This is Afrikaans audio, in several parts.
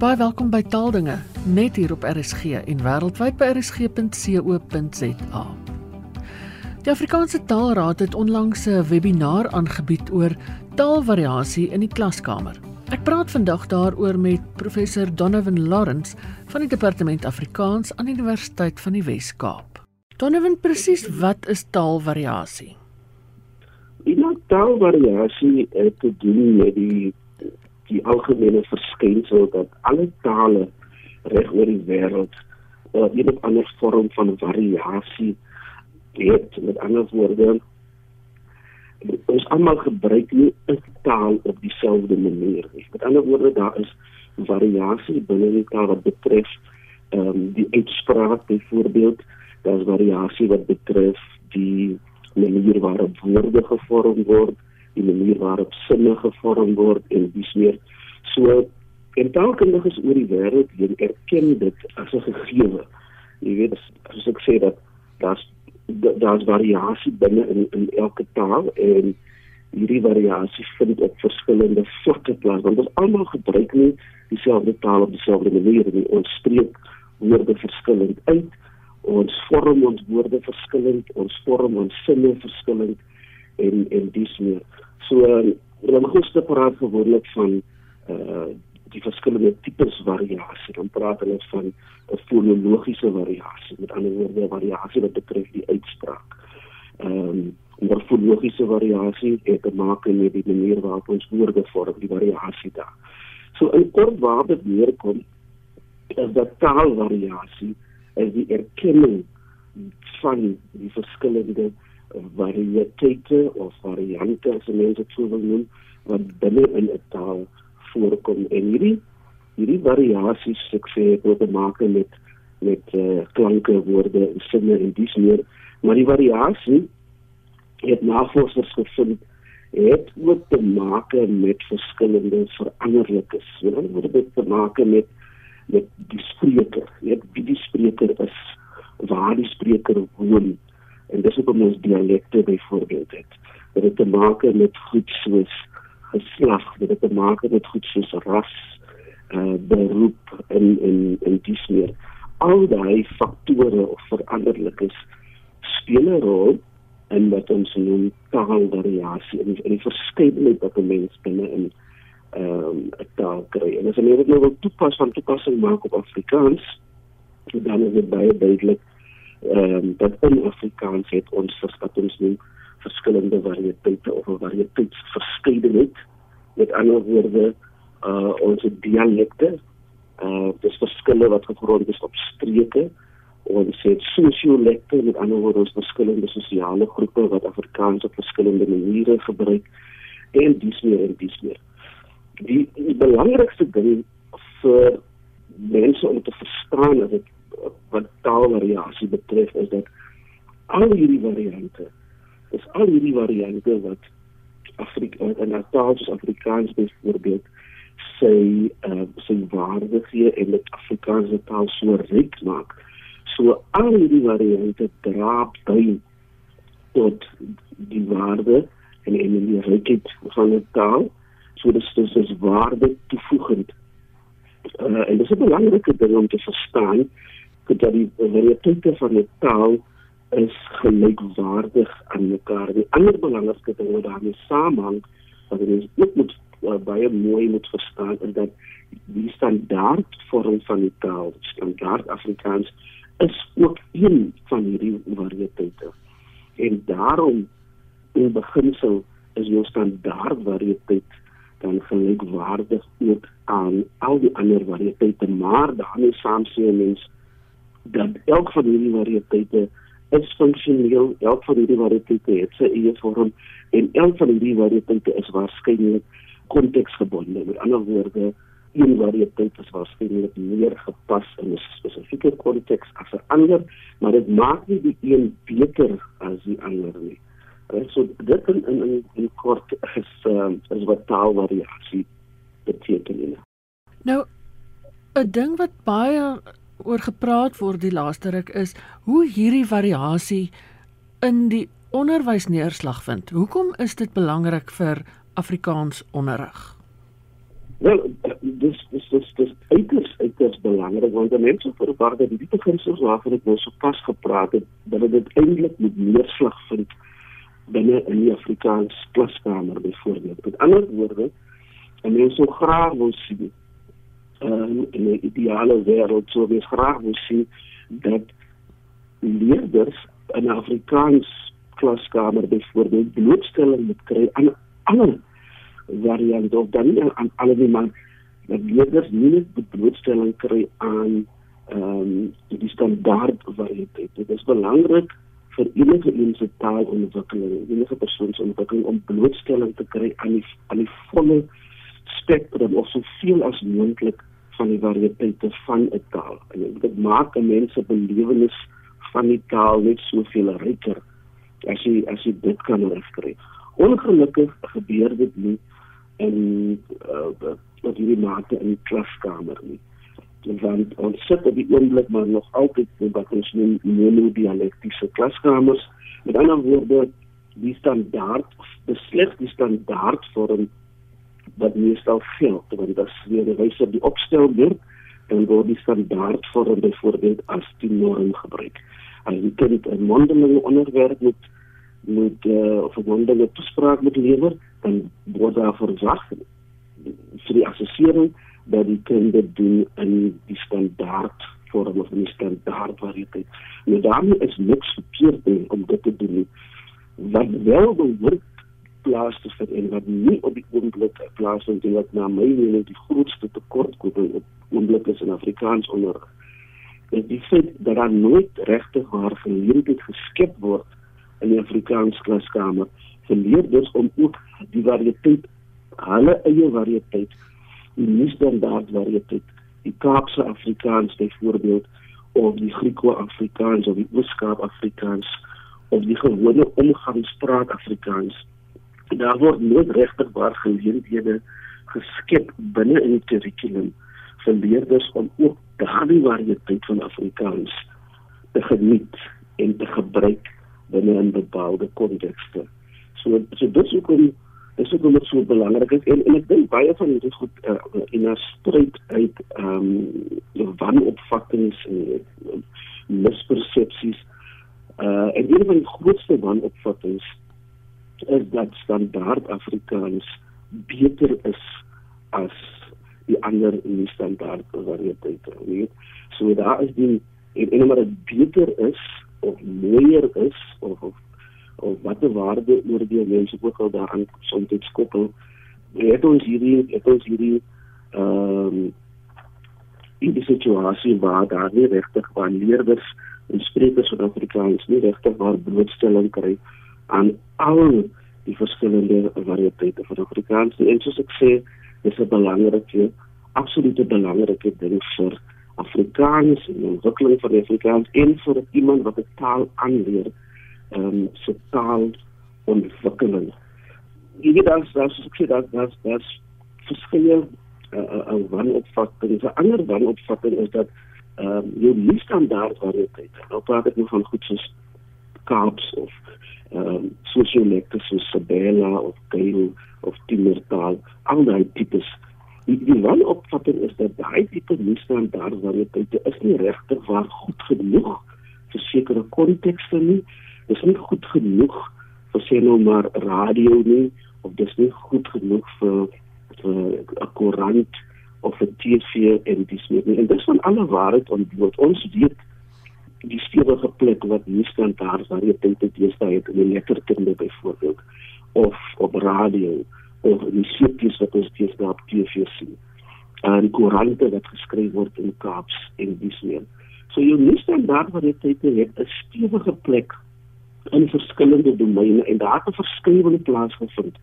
Baie welkom by Taaldinge, net hier op RSG en wêreldwyd by rsg.co.za. Die Afrikaanse Taalraad het onlangs 'n webinar aangebied oor taalvariasie in die klaskamer. Ek praat vandag daaroor met professor Donovan Lawrence van die Departement Afrikaans aan die Universiteit van die Wes-Kaap. Donovan, presies wat is taalvariasie? Die taalvariasie het te doen met die die algemene verskynsel dat alle tale reg oor die wêreld uh, een of ander vorm van variasie het. Met ander woorde, ons almal gebruik nie 'n taal op dieselfde manier nie. Met ander woorde, daar is variasie binne die taal wat betref ehm um, die uitspraak byvoorbeeld, daar's variasie wat betref die manier waarop woorde gevorm word die manier waarop sinne gevorm word en dis meer so en taalkundiges oor die wêreld hier erken dit as 'n gegewe. Jy weet as ek sê dat daar's daar's variasie binne in in elke taal en hierdie variasie vind op verskillende vlakke plaas want ons almal gebruik nie dieselfde taal op dieselfde manier nie. Ons spreek woorde verskillend uit. Ons vorm ons woorde verskillend, ons vorm ons sinne verskillend en en dis meer. So hulle moet goed praat gewoonlik van uh die verskillende tipes variasie. Dan praat hulle van 'n fonologiese variasie, met ander woorde variasie wat betref die uitspraak. Ehm um, morfologiese variasie het te maak met die manier waarop ons woorde vorm, die variasie daar. So in kort waarde neerkom is dat taalvariasie is die erkenning van die verskillende variëteite of variante as mense dit sou wil noem wat binne in 'n taal voorkom. En hierdie hierdie variasies ek sê het te maak met met uh, klanke woorde en sinne en dis meer. Maar die variasie het navorsers gevind het ook te maak met verskillende veranderlikes. Jy weet wat dit te maak met met die spreker. Net wie die spreker is waar die spreker woon en dis hoekom ons dialekte byvoorbeeld het. Dit het te maak met goed soos geslag, dit het te maak met goed soos ras, uh beroep en en en dis meer. Al daai faktore of veranderlikes speel 'n rol in wat ons noem taalvariasie en die verskeidenheid wat 'n mens binne in ehm um, 'n taal kry. En as jy dit nou wil toepas van toepassing maak op Afrikaans, dan is dit baie duidelik ehm um, dat in Afrikaans het ons verskat ons nie verskillende variëteite of 'n variëteitsverskeidenheid met ander woorde uh ons dialekte uh dis verskille wat gegrond is op streke. Ons het sosiolekte met ander woorde ons verskillende sosiale groepe wat Afrikaans op verskillende maniere gebruik en dis meer en dis meer. Die, die belangrikste ding vir mense om te verstaan dat dit wat taalvariasie betref is dat al hierdie variante is al hierdie variante wat Afrika en Afrikaans Afrikaans byvoorbeeld sê uh, sê waarde gee en dit Afrikaanse taal so ryk maak. So al hierdie variante dra by tot die waarde en en die rykheid van 'n taal. So dis dis is waarde toevoegend. Uh, en dit is 'n belangrike ding om te verstaan dat die variëteite van 'n taal is gelykwaardig aan mekaar. Die ander belangrike ding wat daarmee saamhang, wat ons ook moet uh, baie mooi moet verstaan, is dat die standaard vorm van die taal, standaard Afrikaans, is ook een van hierdie variëteite. En daarom in beginsel is jou standaard variëteit dan gelykwaardig ook aan al die ander variëteite, maar daarmee saam sê mense dat elk van hierdie variëteite is funksioneel, elk van hierdie variëteite het sy eie vorm en elk van hierdie variëteite is waarskynlik konteksgebonde. Met ander woorde, een variëteit is waarskynlik meer gepas in 'n spesifieke konteks as 'n ander, maar dit maak nie die een beter as die ander nie. En so dit in in, in kort is uh, is wat taalvariasie beteken. Nou 'n ding wat baie oor gepraat word die laaste ruk is hoe hierdie variasie in die onderwys neerslag vind. Hoekom is dit belangrik vir Afrikaans onderrig? Wel, dis dis dis dis uiters uiters belangrik want mense verwar dat die beginsels waarvan ek nou so pas gepraat het dat dit eintlik met neerslag vind binne in die Afrikaans klaskamer byvoorbeeld. Met ander woorde, en mense so graag wil sien um, in 'n ideale wêreld sou wees graag wil sien dat leerders in Afrikaans klaskamer byvoorbeeld blootstelling moet kry aan alle variante of dan nie aan alle die man dat leerders nie net blootstelling kry aan ehm um, die standaard variëteit. Dit is belangrik vir enige mense taalontwikkeling, enige persoonsontwikkeling om blootstelling te kry aan die aan die volle spektrum of soveel as moontlik van die variëteite van 'n taal. En dit maak 'n mens se belewenis van die taal net soveel ryker as jy as jy dit kan regkry. Ongelukkig gebeur dit nie in uh op die mate in die klaskamer nie. Want ons sit op die oomblik maar nog altyd in wat ons noem monodialektiese klaskamers. Met ander woorde, die standaard, beslis die standaard vorm wat meestal geld want dit is weer die wyse op die opstelbeeld en word die standaard vorm byvoorbeeld as die norm gebruik. As jy kind 'n mondelinge onderwerp moet moet uh, of 'n mondelinge toespraak moet lewer, dan word daar verwag vir die assessering dat die kind dit doen in die standaard vorm of in die standaard variëteit. Nou daarmee is niks verkeerd om dit te doen. Wat wel behoort plaas te vind en wat nie op die oomblik plaas vind en wat na my mening die grootste tekortkoming op oomblik is in Afrikaans onderrig. Dit is feit dat daar nooit regtig waar geleentheid geskep word in die Afrikaans klaskamer vir leerders om ook die variëteit hulle eie variëteit die nie-standaard variëteit die Kaapse Afrikaans byvoorbeeld of die Griekse-Afrikaans of die Ooskaap-Afrikaans of die gewone omgangspraat Afrikaans daar word nooit regtig waar geleenthede geskep binne in die kurrikulum vir leerders om ook daardie variëteit van Afrikaans te geniet en te gebruik binne 'n bepaalde kontekste. So so dit is ook om dis ook net so belangrik is en, en ek dink baie van dit is goed uh, in 'n stryd uit ehm um, wanopvattinge en uh, mispersepsies uh en een van die grootste wanopvattinge is dat standaard Afrikaans beter is as die ander nie standaard variëteite nie. So daar is die en en maar dit beter is of mooier is of of, of watter waarde oor die mense ook al daaraan soms koppel. Het ons hierdie het ons hierdie ehm um, in die situasie waar daar nie regtig van leerders en sprekers van Afrikaans nie regtig waar blootstelling kry aan al die verskillende variëteite van Afrikaans. En soos ek sê, dis 'n belangrike, absolute belangrike ding vir Afrikaans en die ontwikkeling van Afrikaans en vir iemand wat 'n taal aanleer, ehm um, se taal ontwikkeling. Jy weet dan dat soos ek sê dat dat dat verskillende 'n uh, uh, wanopvatting, 'n ander wanopvatting is dat ehm um, jou nie standaard variëteite. Nou praat ek nou van goed soos Kaaps of ehm um, sosiolekte soos Sabella of Kyle of Timmertaal, al daai tipes. Die, die wel opvatting is dat daai tipe misstand waar jy kyk, is nie regtig waar goed genoeg vir sekere kontekste nie. Dis nie goed genoeg vir sê nou maar radio nie of dis nie goed genoeg vir 'n koerant of 'n TV en dis nie. En dis van alle waarheid ontbloot. Ons weet die stewige plek wat nie standaard waar jy dink dit is daai in die letterkunde byvoorbeeld of op radio of in die seepies wat ons steeds daar op TV sien en koerante wat geskryf word in Kaaps en dis meer. So jy nie standaard waar jy dink jy het 'n stewige plek in verskillende domeine en daar het 'n verskywende plaas gevind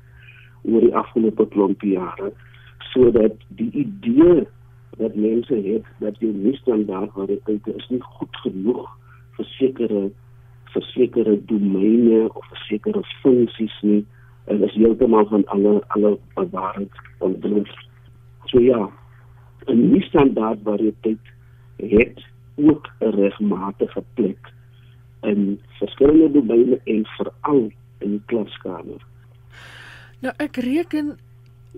oor die afgelope klomp jare sodat die idee dat mense het dat jy nie standaard waar dit is nie goed genoeg vir sekere vir sekere domeine of vir sekere funksies nie en is heeltemal van alle alle waarheid ontbloot. So ja, 'n nie standaard variëteit het ook 'n regmatige plek in verskillende domeine en veral in die klaskamer. Nou ek reken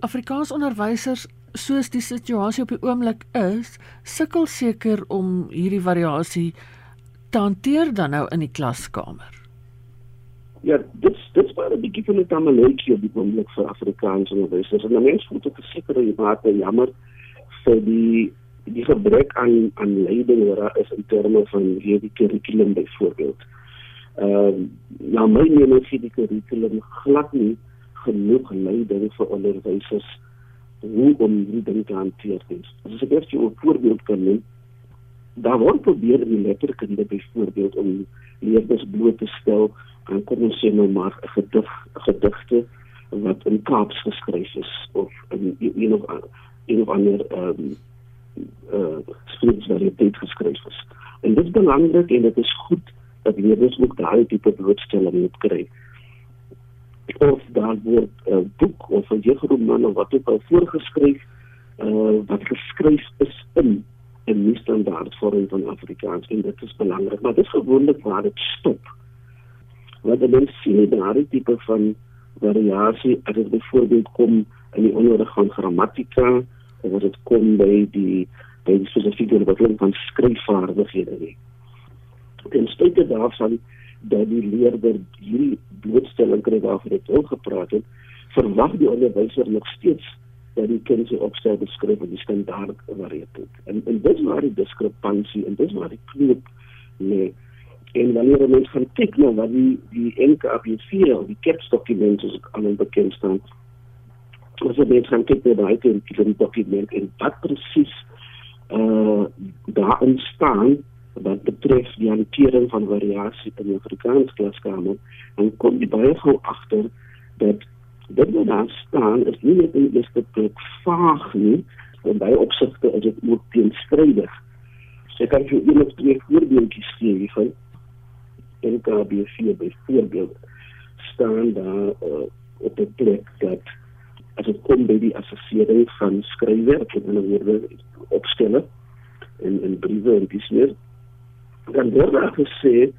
Afrikaans onderwysers soos die situasie op die oomblik is, sukkel seker om hierdie variasie te hanteer dan nou in die klaskamer. Ja, dit dit was 'n bietjie van 'n tamaletjie op die oomblik vir Afrikaanse onderwysers. En mense moet ook verseker jy maak jammer vir die die gebrek aan aan leiding daar is in terme van hierdie kurrikulum byvoorbeeld. Ehm um, nou my mening is die kurrikulum glad nie genoeg leiding vir onderwysers hoe om hierdie ding te hanteer. As ek eers 'n voorbeeld kan neem, daar word probeer in letterkunde byvoorbeeld om leerders bloot te stel aan kom ons sê nou maar 'n gedig, gedigte wat in Kaaps geskryf is of in een of een of ander ehm um, uh skrifvariëteit geskryf is. En dit is belangrik en dit is goed dat leerders ook daai tipe blootstelling moet kry. Of daar word 'n uh, boek of 'n jeugroman of wat ook al voorgeskryf uh wat geskryf is in 'n nie standaard vorm van Afrikaans en dit is belangrik, maar dit is gewoonlik waar dit stop. Wat dan sien daar 'n tipe van variasie as dit byvoorbeeld kom in die onderrig van grammatika of as dit kom by die by die spesifieke ontwikkeling van skryfvaardighede. Ten spyte daarvan dat die leerder hierdie blootstelling kry waarvan ek ook gepraat het, verwag die onderwyser nog steeds dat die kind se opstel beskryf in die standaard variëteit. En en dis waar die diskrepansie en dis waar die knoop lê. En wanneer mens gaan kyk na wat die die NKBV of die KEPS dokumente is aan bekend staan. Ons het net gaan kyk na daai tipe dokument en wat presies uh daarin staan wat betref die hantering van variasie in die Afrikaans klaskamer en kom die baie gou agter dat dit wat daar staan is nie net die eerste plek vaag nie, en by opsigte is dit ook teenstrydig. So kan jy een of twee voorbeeldjies gee hiervan. In KB4 byvoorbeeld staan daar uh, op die plek dat as dit kom by die assessering van skryfwerk en hulle word opstelle in in briewe en dis meer dan word daar gesê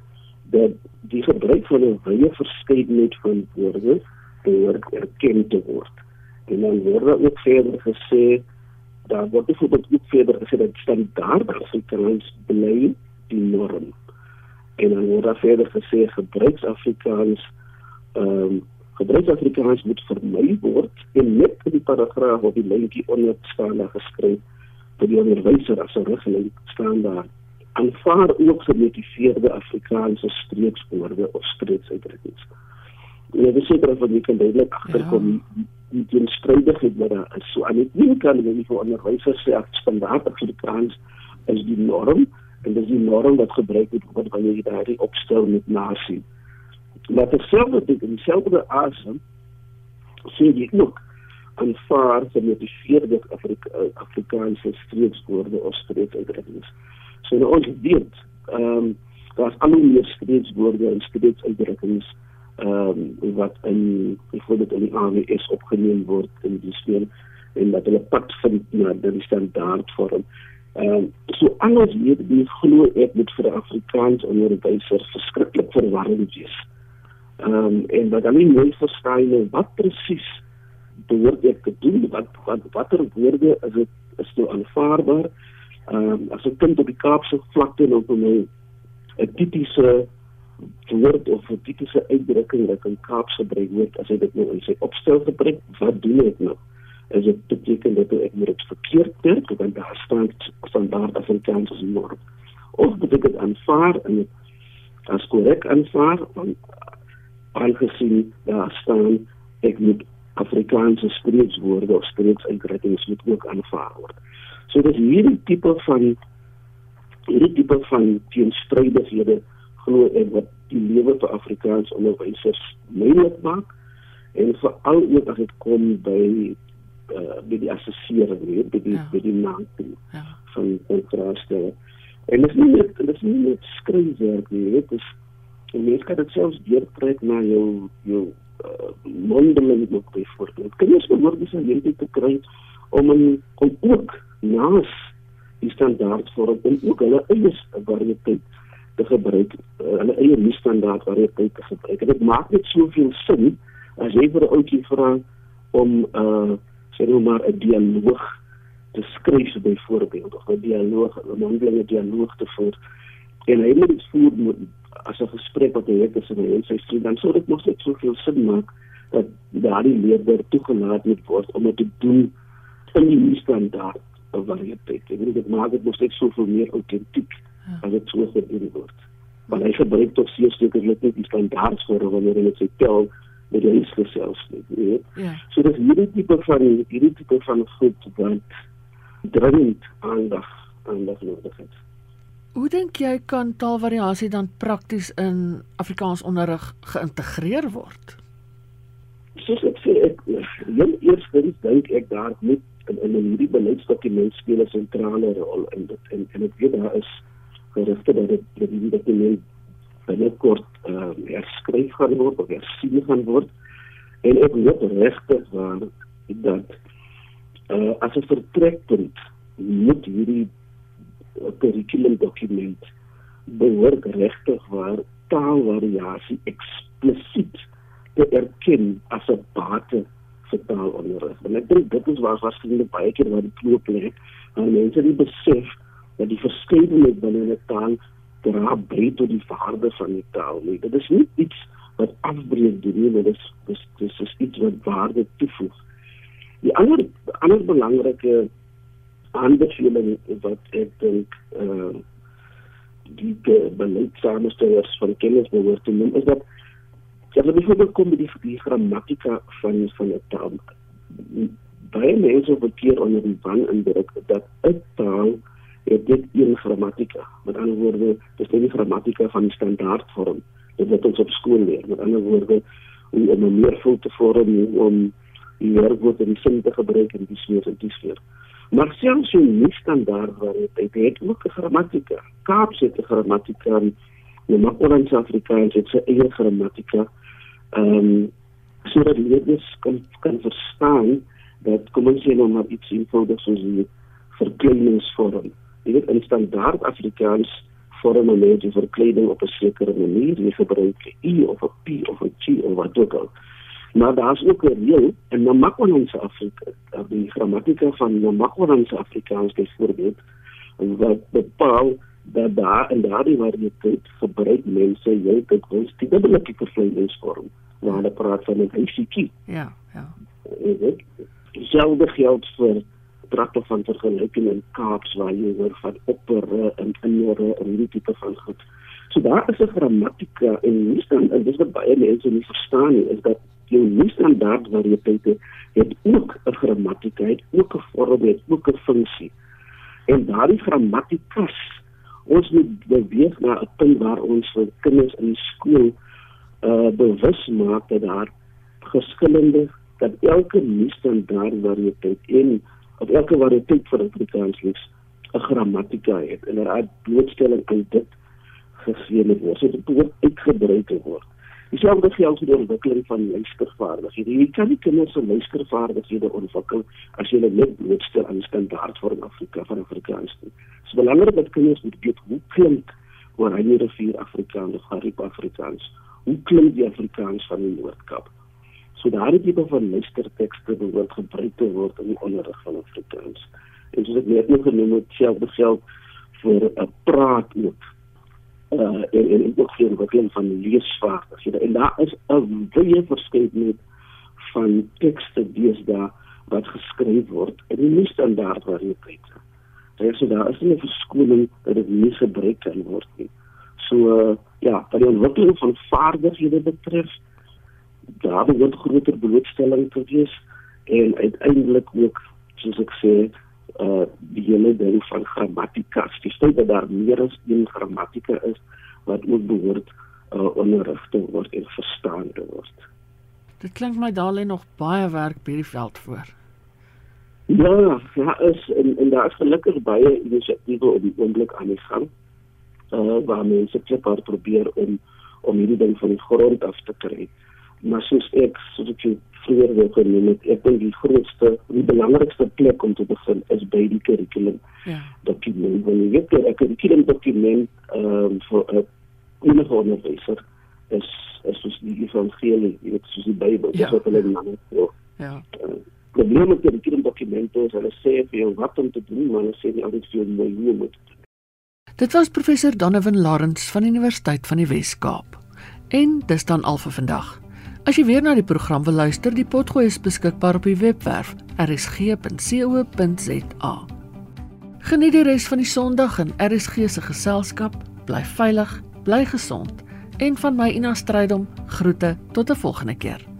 dat die gebruik van 'n wye verskeidenheid van woorde behoort erken te word. En dan word daar ook verder gesê daar word byvoorbeeld ook verder gesê dat standaard Afrikaans bly die norm. En dan word daar verder gesê gebruiksafrikaans ehm um, gebruiksafrikaans moet vermy word en net in die paragraaf op die lyntjie onder staan daar geskryf vir die onderwyser as 'n riglyn staan daar aanvaar ook gemotiveerde Afrikaanse streekswoorde of streeksuitdrukkings. En ek is seker dat jy kan duidelik agterkom ja. die teenstrydigheid wat daar is. So aan die een kant wil jy vir onderwysers sê dat standaard Afrikaans is die norm en dis die norm wat gebruik word wanneer jy daardie opstel met nasie. Maar terselfdertyd in dieselfde asem sê jy ook aanvaar gemotiveerde Afrika Afrikaanse streekswoorde of streeksuitdrukkings. So nou ons weet, ehm um, daar's al hoe meer skreeuwoorde en skreeuuitdrukkings ehm um, wat in byvoorbeeld in die AWS opgeneem word in die speel en dat hulle pad vind na die standaard vorm. Ehm um, so alles hier die glo ek moet vir Afrikaans onderwysers verskriklik verwarrend wees. Ehm um, en wat dan nie mooi verstaan wat presies behoort ek te doen wat wat watter woorde is dit is dit aanvaarbaar? Ehm um, as 'n kind op die Kaapse vlakte nou vir my 'n tipiese woord of 'n tipiese uitdrukking wat in Kaapse gebruik word as hy dit nou in sy opstel gebruik, wat doen ek nou? Is dit beteken dat ek moet dit verkeerd dink want daar staan standaard Afrikaans as norm. Of moet ek dit aanvaar en as korrek aanvaar want aangesien daar staan ek moet Afrikaanse spreekwoorde of spreeksuitdrukkings moet ook aanvaar word. So dis hierdie tipe van hierdie tipe van teenstrydighede glo ek wat die lewe vir Afrikaans onderwysers moeilik maak en veral ook as dit kom by uh, by die assessering weer by die ja. by die naam ja. van kontraste en dit is nie net dit is nie net skryfwerk nie dit is en mens kan dit selfs deurtrek na jou jou uh, mondeling ook byvoorbeeld kan jy word dis 'n hele te kry om om ook naas die standaard vorm en ook hulle eie variëteit te gebruik, uh, hulle eie nie standaard variëteit te gebruik. En dit maak net soveel sin as jy vir 'n ouetjie vra om uh sê nou maar 'n dialoog te skryf byvoorbeeld of 'n dialoog, 'n mondelinge dialoog te voer. En hy moet dit voer moet as 'n gesprek wat hy het tussen hy en sy student, dan sou dit mos net soveel sin maak dat daardie leerder toegelaat moet word om dit te doen in die standaard variëteit. Ek bedoel dit maak dit mos net soveel meer autentiek ja. as dit so gedoen word. Want hy gebruik tog sekerlik net die standaard vir wanneer hy dit tel met die gesels nie, weet. Ja. So dis hierdie tipe van hierdie tipe van goed wat dringend aandag aandag nodig het. Hoe dink jy kan taalvariasie dan prakties in Afrikaans onderrig geïntegreer word? Soos ek sê, ek eers dink ek daar moet in in hierdie beleidsdokument speel 'n sentrale rol in dit en en ek weet daar is gerugte dat dit dat die dokument binnekort ehm uh, herskryf gaan word of hersien gaan word. En ek hoop regtig waar dat eh uh, as 'n vertrekpunt moet hierdie kurrikulum dokument behoort regtig waar taalvariasie eksplisiet te erken as 'n bate vir taalonderrig. En ek dink dit is waar waarskynlik baie keer waar die knoop lê. En mense nie besef dat die verskeidenheid binne 'n taal dra by tot die waarde van die taal nie. Dit is nie iets wat afbreek doen nie, dit is dis dis is iets wat waarde toevoeg. Die ander ander belangrike aanbeveling wat ek dink eh uh, die beleidsamestellers van kennis behoort te noem is dat Ja, maar bijvoorbeeld kom die, die grammatica van, van het taal. Bij mensen verkeer onder die van indruk dat het taal het dit een grammatica. Met andere woorden, het is niet die grammatica van de standaardvorm. Dat wordt ons op school leren. Met andere woorden, om een meervol te vormen, om die werkwoord in die zin te gebruiken en die sfeer en die sfeer. Maar zelfs je niet standaard variëteit het ook een grammatica. Kaap zit een grammatica, de Makolands Afrikaans het zijn eigen grammatica ehm um, sodat leerders kan kan verstaan dat kom ons sê nou maar iets eenvoudig soos die verkleiningsvorm. Jy weet in standaard Afrikaans vorm 'n mens die verkleiding op 'n sekere manier, jy gebruik 'n i of 'n p of 'n g of wat ook al. Maar daar's ook 'n reël in Namakwalandse Afrika, die grammatika van Namakwalandse Afrikaans byvoorbeeld wat bepaal dat daar in daardie variëteit gebruik mense jy dit wys die dubbelike verkleidingsvorm waar hulle praat van 'n ICQ. Ja, ja. Selfde geld vir prakte van vergelyking in Kaaps waar jy hoor van oppere en innere en hierdie tipe van goed. So daar is 'n grammatika en nie dan en dis wat baie mense nie verstaan nie is dat jy nie standaard variëteite het ook 'n grammatika, het ook 'n vorm, het ook 'n funksie. En daardie grammatikas ons moet beweeg na 'n punt waar ons vir kinders in skool uh bewus maak dat daar verskillende dat elke nuusstandaard variëteit en of elke variëteit vir Afrikaans liefs 'n grammatika het en 'n blootstelling aan dit gegee word. So dit moet uitgebrei word. Dieselfde geld vir die ontwikkeling van luistervaardighede. Jy kan nie kinders se luistervaardighede ontwikkel as jy hulle net blootstel aan standaard vir Afrika van Afrikaans nie. Dit is belangrik dat kinders moet weet hoe klink oor hy rivier Afrikaans of Gariep Afrikaans hoe klink die Afrikaans van die Noordkap. So daardie tipe van luistertekste behoort gebruik te word in die onderrig van Afrikaans. En soos ek net genoem het, selfde geld vir 'n praat ook. Uh en en ook vir ontwikkeling van leesvaardighede. En daar is 'n baie verskeidenheid van tekste deesdae wat geskryf word in die nie standaard variëteite. Daar is daar is 'n verskoning dat dit nie gebruik kan word nie. So uh, ja, wat die ontwikkeling van vaardighede betref, daar moet groter blootstelling te wees en uiteindelik ook soos ek sê, uh die hele ding van grammatika, die feit dat daar meer as een grammatika is wat ook behoort uh onderrig te word en verstaan te word. Dit klink my daar lê nog baie werk by die veld voor. Ja, ja, is en, en daar is gelukkig baie inisiatiewe op die oomblik aan die gang uh, waar mense kliphard probeer om om hierdie ding van die grond af te kry. Maar soos ek soos ek vroeër wou genoem het, ek dink die grootste, die belangrikste plek om te begin is by die kurrikulum. Ja. Dokument. Wanneer jy het 'n kurrikulum dokument ehm um, vir 'n enige onderwyser is is soos die evangelie, jy weet soos die Bybel, ja. wat hulle naam het. Ja. Uh, probleem met die dokumente is hulle sê vir jou wat om te doen, maar hulle sê nie altyd vir jou hoe om dit te doen. Dit was professor Donovan Lawrence van die Universiteit van die Wes-Kaap. En dis dan al vir vandag. As jy weer na die program wil luister, die potgooi is beskikbaar op die webwerf rsg.co.za. Geniet die res van die Sondag in RSG se geselskap. Bly veilig, bly gesond en van my Ina Strydom groete tot 'n volgende keer.